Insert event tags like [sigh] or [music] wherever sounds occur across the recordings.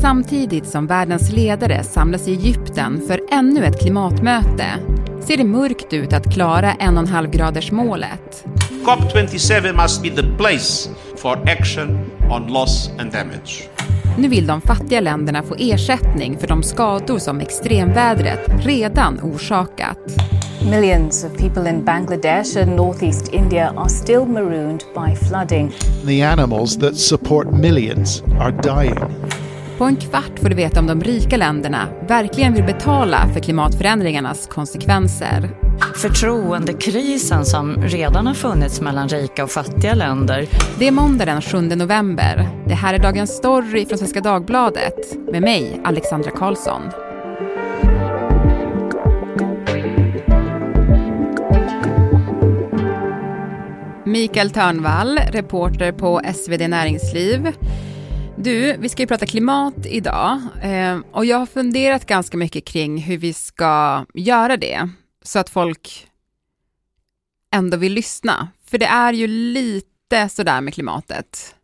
Samtidigt som världens ledare samlas i Egypten för ännu ett klimatmöte ser det mörkt ut att klara 1,5-gradersmålet. COP27 must be the place for action on loss and damage. Nu vill de fattiga länderna få ersättning för de skador som extremvädret redan orsakat. Millions of people in Bangladesh and northeast India are still marooned by flooding. The animals that support millions are dying. På en kvart får du veta om de rika länderna verkligen vill betala för klimatförändringarnas konsekvenser. Förtroendekrisen som redan har funnits mellan rika och fattiga länder. Det är måndag den 7 november. Det här är dagens story från Svenska Dagbladet med mig, Alexandra Karlsson. Mikael Törnvall, reporter på SvD Näringsliv. Du, vi ska ju prata klimat idag eh, och jag har funderat ganska mycket kring hur vi ska göra det så att folk ändå vill lyssna. För det är ju lite sådär med klimatet.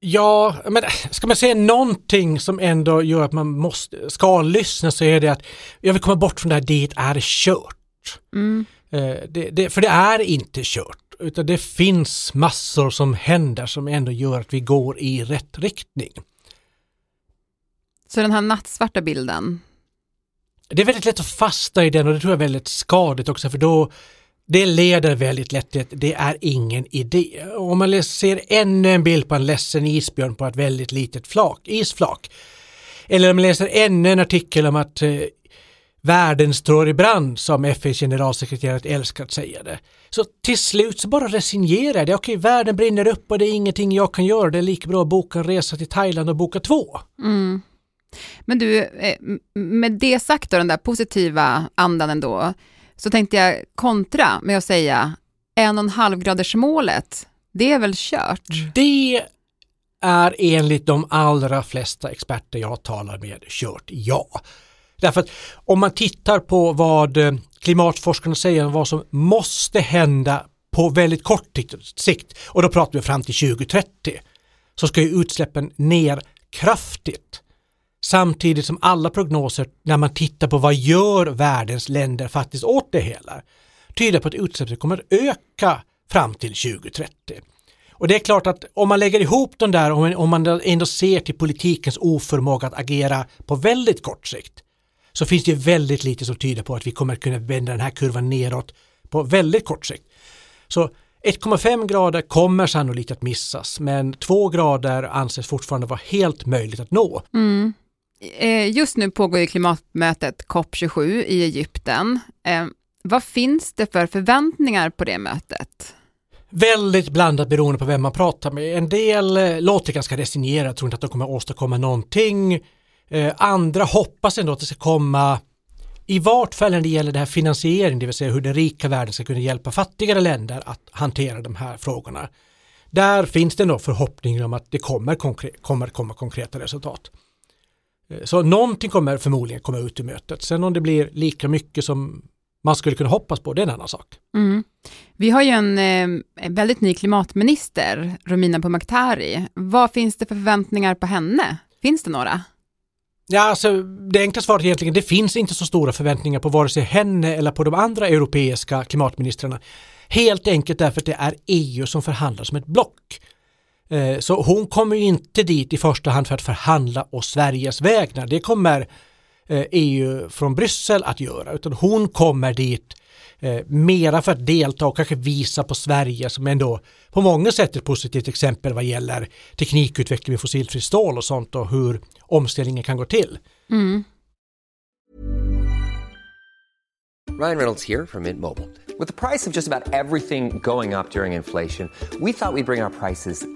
Ja, men ska man säga någonting som ändå gör att man måste, ska lyssna så är det att jag vill komma bort från det här det är kört. Mm. Eh, det, det, för det är inte kört utan det finns massor som händer som ändå gör att vi går i rätt riktning. Så den här nattsvarta bilden? Det är väldigt lätt att fasta i den och det tror jag är väldigt skadligt också för då det leder väldigt lätt till att det är ingen idé. Om man ser ännu en bild på en ledsen isbjörn på ett väldigt litet flak, isflak. Eller om man läser ännu en artikel om att eh, världen står i brand som FNs generalsekreterare älskar att säga det. Så till slut så bara resignerar det. Okej, världen brinner upp och det är ingenting jag kan göra. Det är lika bra att boka en resa till Thailand och boka två. Mm. Men du, eh, med det sagt då, den där positiva andan ändå, så tänkte jag kontra med att säga en och en halv graders målet, det är väl kört? Det är enligt de allra flesta experter jag talar med kört, ja. Därför att om man tittar på vad eh, klimatforskarna säger om vad som måste hända på väldigt kort sikt och då pratar vi fram till 2030 så ska ju utsläppen ner kraftigt. Samtidigt som alla prognoser när man tittar på vad gör världens länder faktiskt åt det hela tyder på att utsläppen kommer att öka fram till 2030. Och det är klart att om man lägger ihop de där, om man ändå ser till politikens oförmåga att agera på väldigt kort sikt, så finns det väldigt lite som tyder på att vi kommer kunna vända den här kurvan neråt på väldigt kort sikt. Så 1,5 grader kommer sannolikt att missas men 2 grader anses fortfarande vara helt möjligt att nå. Mm. Eh, just nu pågår ju klimatmötet COP27 i Egypten. Eh, vad finns det för förväntningar på det mötet? Väldigt blandat beroende på vem man pratar med. En del eh, låter ganska resignerade, tror inte att de kommer åstadkomma någonting. Eh, andra hoppas ändå att det ska komma i vart fall när det gäller det här finansiering, det vill säga hur den rika världen ska kunna hjälpa fattigare länder att hantera de här frågorna. Där finns det nog förhoppningar om att det kommer, konkre- kommer komma konkreta resultat. Eh, så någonting kommer förmodligen komma ut ur mötet. Sen om det blir lika mycket som man skulle kunna hoppas på, det är en annan sak. Mm. Vi har ju en eh, väldigt ny klimatminister, Romina Pourmokhtari. Vad finns det för förväntningar på henne? Finns det några? Ja, alltså det enkla svaret är egentligen, det finns inte så stora förväntningar på vare sig henne eller på de andra europeiska klimatministrarna. Helt enkelt därför att det är EU som förhandlar som ett block. Eh, så hon kommer inte dit i första hand för att förhandla å Sveriges vägnar. Det kommer eh, EU från Bryssel att göra, utan hon kommer dit eh, mera för att delta och kanske visa på Sverige som ändå på många sätt ett positivt exempel vad gäller teknikutveckling med fossilfri stål och sånt och hur omställningen kan gå till. Mm. Ryan Reynolds här från Mint Mobile. Med priset på nästan allt som går upp under inflationen, trodde vi att vi skulle bring våra priser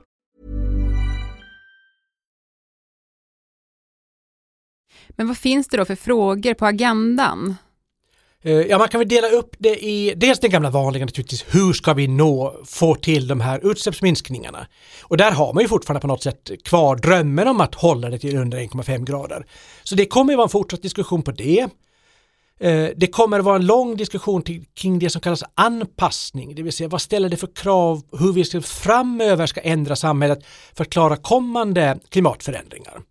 Men vad finns det då för frågor på agendan? Eh, Ja, man kan väl dela upp det i dels den gamla vanliga naturligtvis, hur ska vi nå, få till de här utsläppsminskningarna? Och där har man ju fortfarande på något sätt kvar drömmen om att hålla det till under 1,5 grader. Så det kommer ju vara en fortsatt diskussion på det. Eh, Det kommer att vara en lång diskussion till- kring det som kallas anpassning, det vill säga vad ställer det för krav hur vi ska framöver ska ändra samhället för att klara kommande klimatförändringar.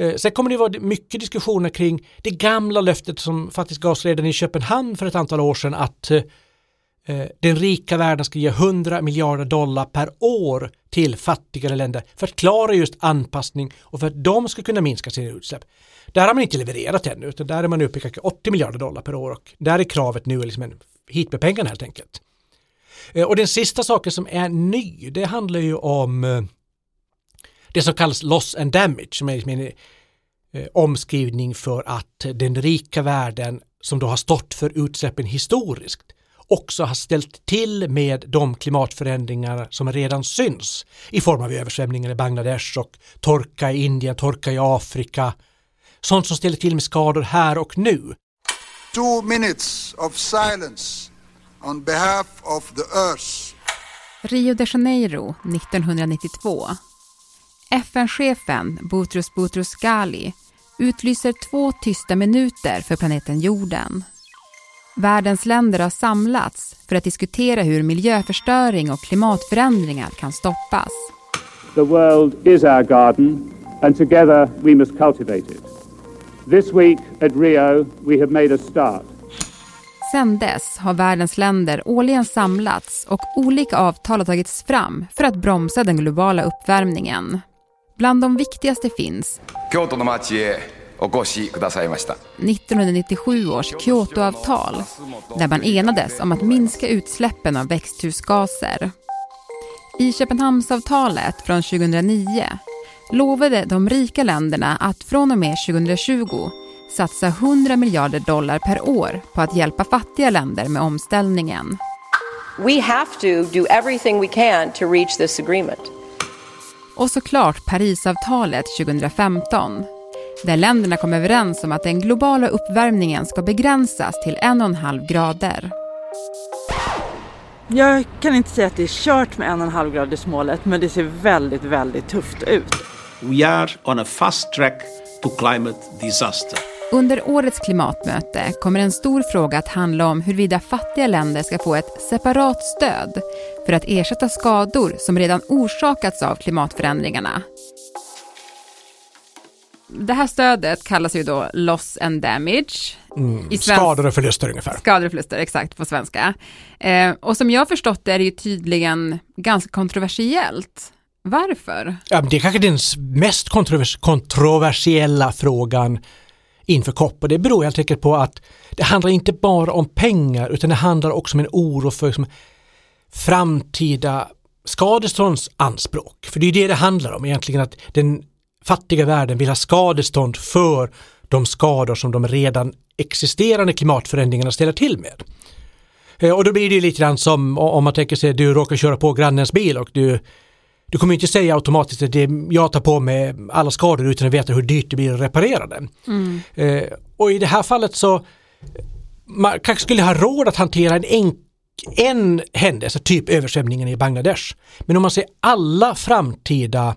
Eh, Sen kommer det vara mycket diskussioner kring det gamla löftet som faktiskt gavs redan i Köpenhamn för ett antal år sedan att eh, eh, den rika världen ska ge 100 miljarder dollar per år till fattigare länder för att klara just anpassning och för att de ska kunna minska sina utsläpp. Där har man inte levererat ännu utan där är man uppe i 80 miljarder dollar per år och där är kravet nu liksom en, hit med pengarna helt enkelt. Eh, och den sista saken som är ny det handlar ju om det som kallas loss and damage som är liksom en eh, omskrivning för att den rika världen som då har stått för utsläppen historiskt också har ställt till med de klimatförändringar som redan syns i form av översvämningar i Bangladesh och torka i Indien, torka i Afrika. Sånt som ställer till med skador här och nu. Two minutes of silence on behalf of the earth. Rio de Janeiro 1992. FN-chefen Boutros Boutros Ghali utlyser två tysta minuter för planeten jorden. Världens länder har samlats för att diskutera hur miljöförstöring och klimatförändringar kan stoppas. The world is our garden, and together we must cultivate it. This week at Rio, we have made a start. Sedan dess har världens länder årligen samlats och olika avtal har tagits fram för att bromsa den globala uppvärmningen. Bland de viktigaste finns 1997 års Kyotoavtal där man enades om att minska utsläppen av växthusgaser. I Köpenhamnsavtalet från 2009 lovade de rika länderna att från och med 2020 satsa 100 miljarder dollar per år på att hjälpa fattiga länder med omställningen. Vi måste göra allt vi kan för att nå det här avtalet. Och såklart Parisavtalet 2015 där länderna kom överens om att den globala uppvärmningen ska begränsas till en och en halv grader. Jag kan inte säga att det är kört med en och en halv graders målet, men det ser väldigt, väldigt tufft ut. We are on a fast track to climate disaster. Under årets klimatmöte kommer en stor fråga att handla om huruvida fattiga länder ska få ett separat stöd för att ersätta skador som redan orsakats av klimatförändringarna. Det här stödet kallas ju då loss and damage. Mm, I svensk- skador och förluster ungefär. Skador och förluster, exakt på svenska. Eh, och som jag har förstått det är det ju tydligen ganska kontroversiellt. Varför? Ja, det är kanske den mest kontrovers kontroversiella frågan inför COP och det beror helt enkelt på att det handlar inte bara om pengar utan det handlar också om en oro för liksom, framtida skadeståndsanspråk. För det är det det handlar om egentligen att den fattiga världen vill ha skadestånd för de skador som de redan existerande klimatförändringarna ställer till med. Eh, och då blir det lite grann som om man tänker sig att du råkar köra på grannens bil och du du kommer inte säga automatiskt att det jag tar på mig alla skador utan att veta hur dyrt det blir att reparera den. Mm. Eh, och i det här fallet så man kanske skulle ha råd att hantera en, enk, en händelse, typ översvämningen i Bangladesh. Men om man ser alla framtida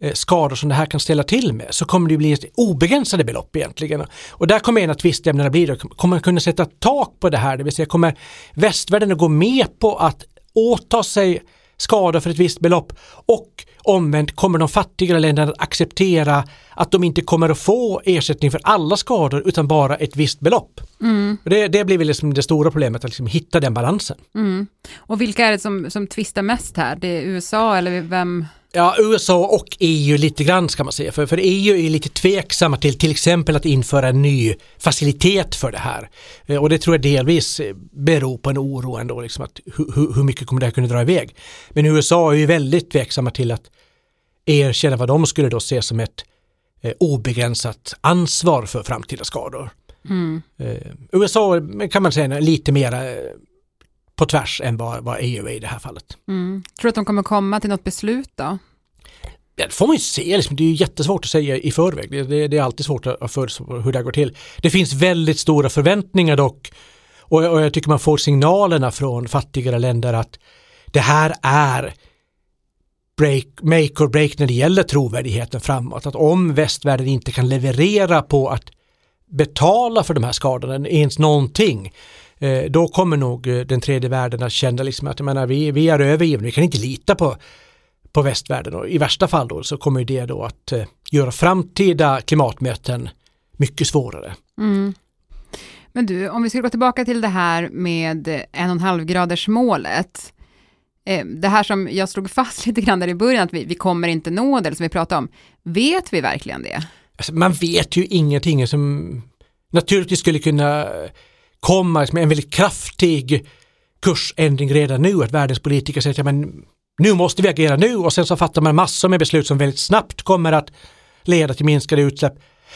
eh, skador som det här kan ställa till med så kommer det bli ett obegränsade belopp egentligen. Och där kommer en av tvistämnena bli, då, kommer man kunna sätta tak på det här, det vill säga kommer västvärlden att gå med på att åta sig skador för ett visst belopp och omvänt kommer de fattigare länderna att acceptera att de inte kommer att få ersättning för alla skador utan bara ett visst belopp. Mm. Det, det blir väl liksom det stora problemet, att liksom hitta den balansen. Mm. Och vilka är det som, som tvistar mest här? Det är USA eller vem? Ja, USA och EU lite grann ska man säga, för, för EU är lite tveksamma till till exempel att införa en ny facilitet för det här. Eh, Och det tror jag delvis eh, beror på en oro ändå, liksom att hur, hur- mycket kommer det här kunna dra iväg. Men USA är ju väldigt tveksamma till att erkänna vad de skulle då se som ett eh, obegränsat ansvar för framtida skador. Mm. USA kan man säga lite mer eh, på tvärs än vad, vad EU är i det här fallet. Mm. Tror du att de kommer komma till något beslut då? Det får man ju se, liksom. det är ju jättesvårt att säga i förväg. Det, det, det är alltid svårt att förutspå hur det går till. Det finns väldigt stora förväntningar dock och, och jag tycker man får signalerna från fattigare länder att det här är break, make or break när det gäller trovärdigheten framåt. Att om västvärlden inte kan leverera på att betala för de här skadorna, ens någonting, då kommer nog eh, den tredje världen att känna liksom att menar, vi, vi är övergivna, vi kan inte lita på, på västvärlden och i värsta fall då så kommer det då att eh, göra framtida klimatmöten mycket svårare. Mm. Men du, om vi ska gå tillbaka till det här med en och en halv graders målet. Eh, det här som jag slog fast [laughs] lite grann där i början, att vi, vi kommer inte nå det, som vi pratade om. Vet vi verkligen det? Alltså, man vet ju ingenting som naturligtvis skulle kunna komma med en väldigt kraftig kursändring redan nu, att världens politiker säger att men nu måste vi agera nu och sen så fattar man massor med beslut som väldigt snabbt kommer att leda till minskade utsläpp.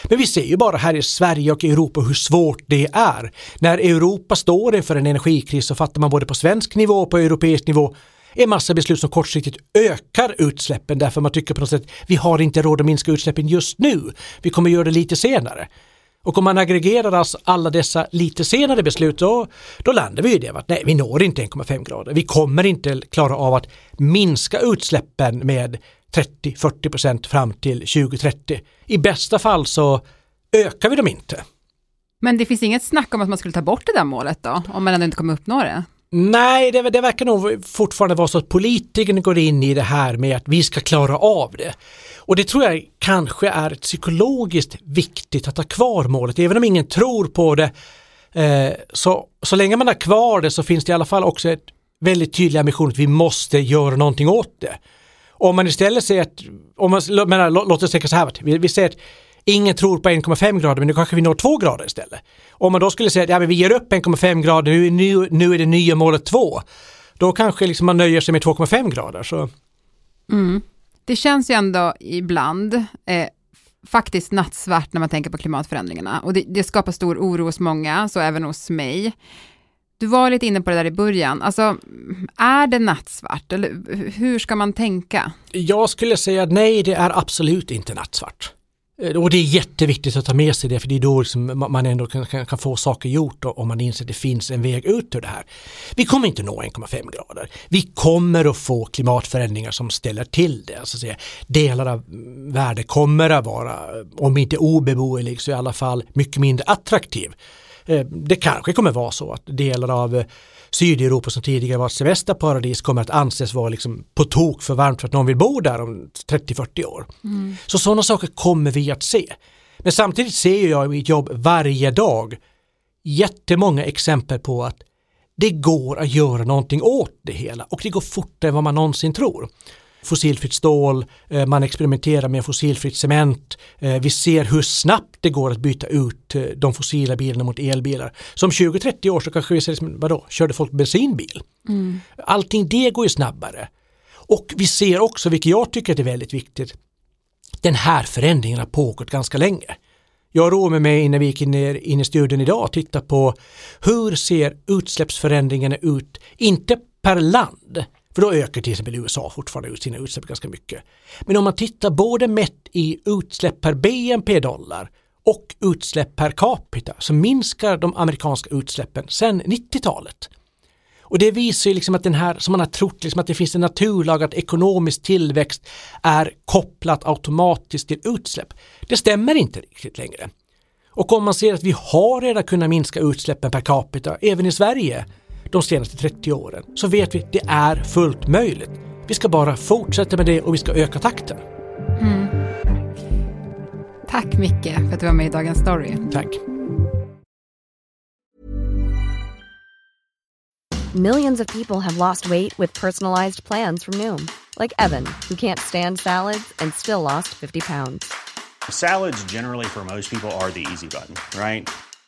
Men vi ser ju bara här i Sverige och Europa hur svårt det är. När Europa står inför en energikris så fattar man både på svensk nivå och på europeisk nivå en massa beslut som kortsiktigt ökar utsläppen därför man tycker på något sätt vi har inte råd att minska utsläppen just nu. Vi kommer göra det lite senare. Och om man aggregerar alltså alla dessa lite senare beslut då, då landar vi i det att nej, vi når inte 1,5 grader. Vi kommer inte klara av att minska utsläppen med 30-40 procent fram till 2030. I bästa fall så ökar vi dem inte. Men det finns inget snack om att man skulle ta bort det där målet då, om man ändå inte kommer uppnå det? Nej, det, det verkar nog fortfarande vara så att politikerna går in i det här med att vi ska klara av det. Och det tror jag kanske är psykologiskt viktigt att ha kvar målet, även om ingen tror på det. Eh, så, så länge man har kvar det så finns det i alla fall också ett väldigt tydlig ambition att vi måste göra någonting åt det. Om man istället säger att, om man, menar, låt oss tänka så här, vi, vi säger att ingen tror på 1,5 grader men nu kanske vi når 2 grader istället. Om man då skulle säga att ja, men vi ger upp 1,5 grader, nu, nu, nu är det nya målet 2. Då kanske liksom man nöjer sig med 2,5 grader. Så. Mm. Det känns ju ändå ibland eh, faktiskt nattsvart när man tänker på klimatförändringarna och det, det skapar stor oro hos många, så även hos mig. Du var lite inne på det där i början. Alltså, är det nattsvart eller hur ska man tänka? Jag skulle säga nej, det är absolut inte nattsvart. Eh, och det är jätteviktigt att ta med sig det för det är då liksom man ändå kan, kan, kan, få saker gjort om man inser att det finns en väg ut ur det här. Vi kommer inte nå 1,5 grader. Vi kommer att få klimatförändringar som ställer till det. Alltså säga, delar av världen kommer att vara, om inte obeboelig så i alla fall mycket mindre attraktiv. Eh, det kanske kommer vara så att delar av eh, Sydeuropa som tidigare var ett semesterparadis kommer att anses vara liksom på tok för varmt för att någon vill bo där om 30-40 år. Mm. Så sådana saker kommer vi att se. Men samtidigt ser jag i mitt jobb varje dag jättemånga exempel på att det går att göra någonting åt det hela och det går fortare än vad man någonsin tror fossilfritt stål, eh, man experimenterar med fossilfritt cement. Eh, vi ser hur snabbt det går att byta ut eh, de fossila bilarna mot elbilar. Som 20-30 år så kanske vi ser, liksom, vadå, körde folk bensinbil? Mm. Allting det går ju snabbare. Och vi ser också, vilket jag tycker är väldigt viktigt, den här förändringen har pågått ganska länge. Jag roade mig innan vi gick in, in i studion idag och titta på hur ser utsläppsförändringarna ut, inte per land, för då ökar till exempel USA fortfarande ut sina utsläpp ganska mycket. Men om man tittar både mätt i utsläpp per BNP-dollar och utsläpp per capita så minskar de amerikanska utsläppen sedan 90-talet. Och det visar ju liksom att den här, som man har trott, liksom att det finns en naturlag att ekonomisk tillväxt är kopplat automatiskt till utsläpp. Det stämmer inte riktigt längre. Och om man ser att vi har redan kunnat minska utsläppen per capita, även i Sverige, de senaste 30 åren så vet vi att det är fullt möjligt. Vi ska bara fortsätta med det och vi ska öka takten. Mm. Tack Micke för att du var med i Dagens Story. Tack. Millions of people have lost weight with personalized plans from Noom. Like Evan, who can't stand salads and still lost 50 pounds. Salads generally for most people are the easy button, right?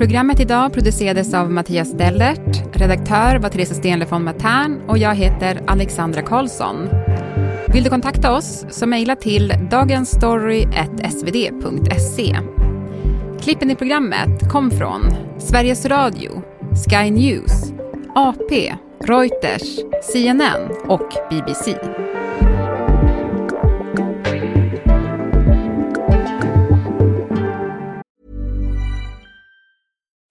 Programmet idag producerades av Mattias Dellert, redaktör var Theresa Stenle von Matern och jag heter Alexandra Karlsson. Vill du kontakta oss så mejla till dagensstory.svd.se. Klippen i programmet kom från Sveriges Radio, Sky News, AP, Reuters, CNN och BBC.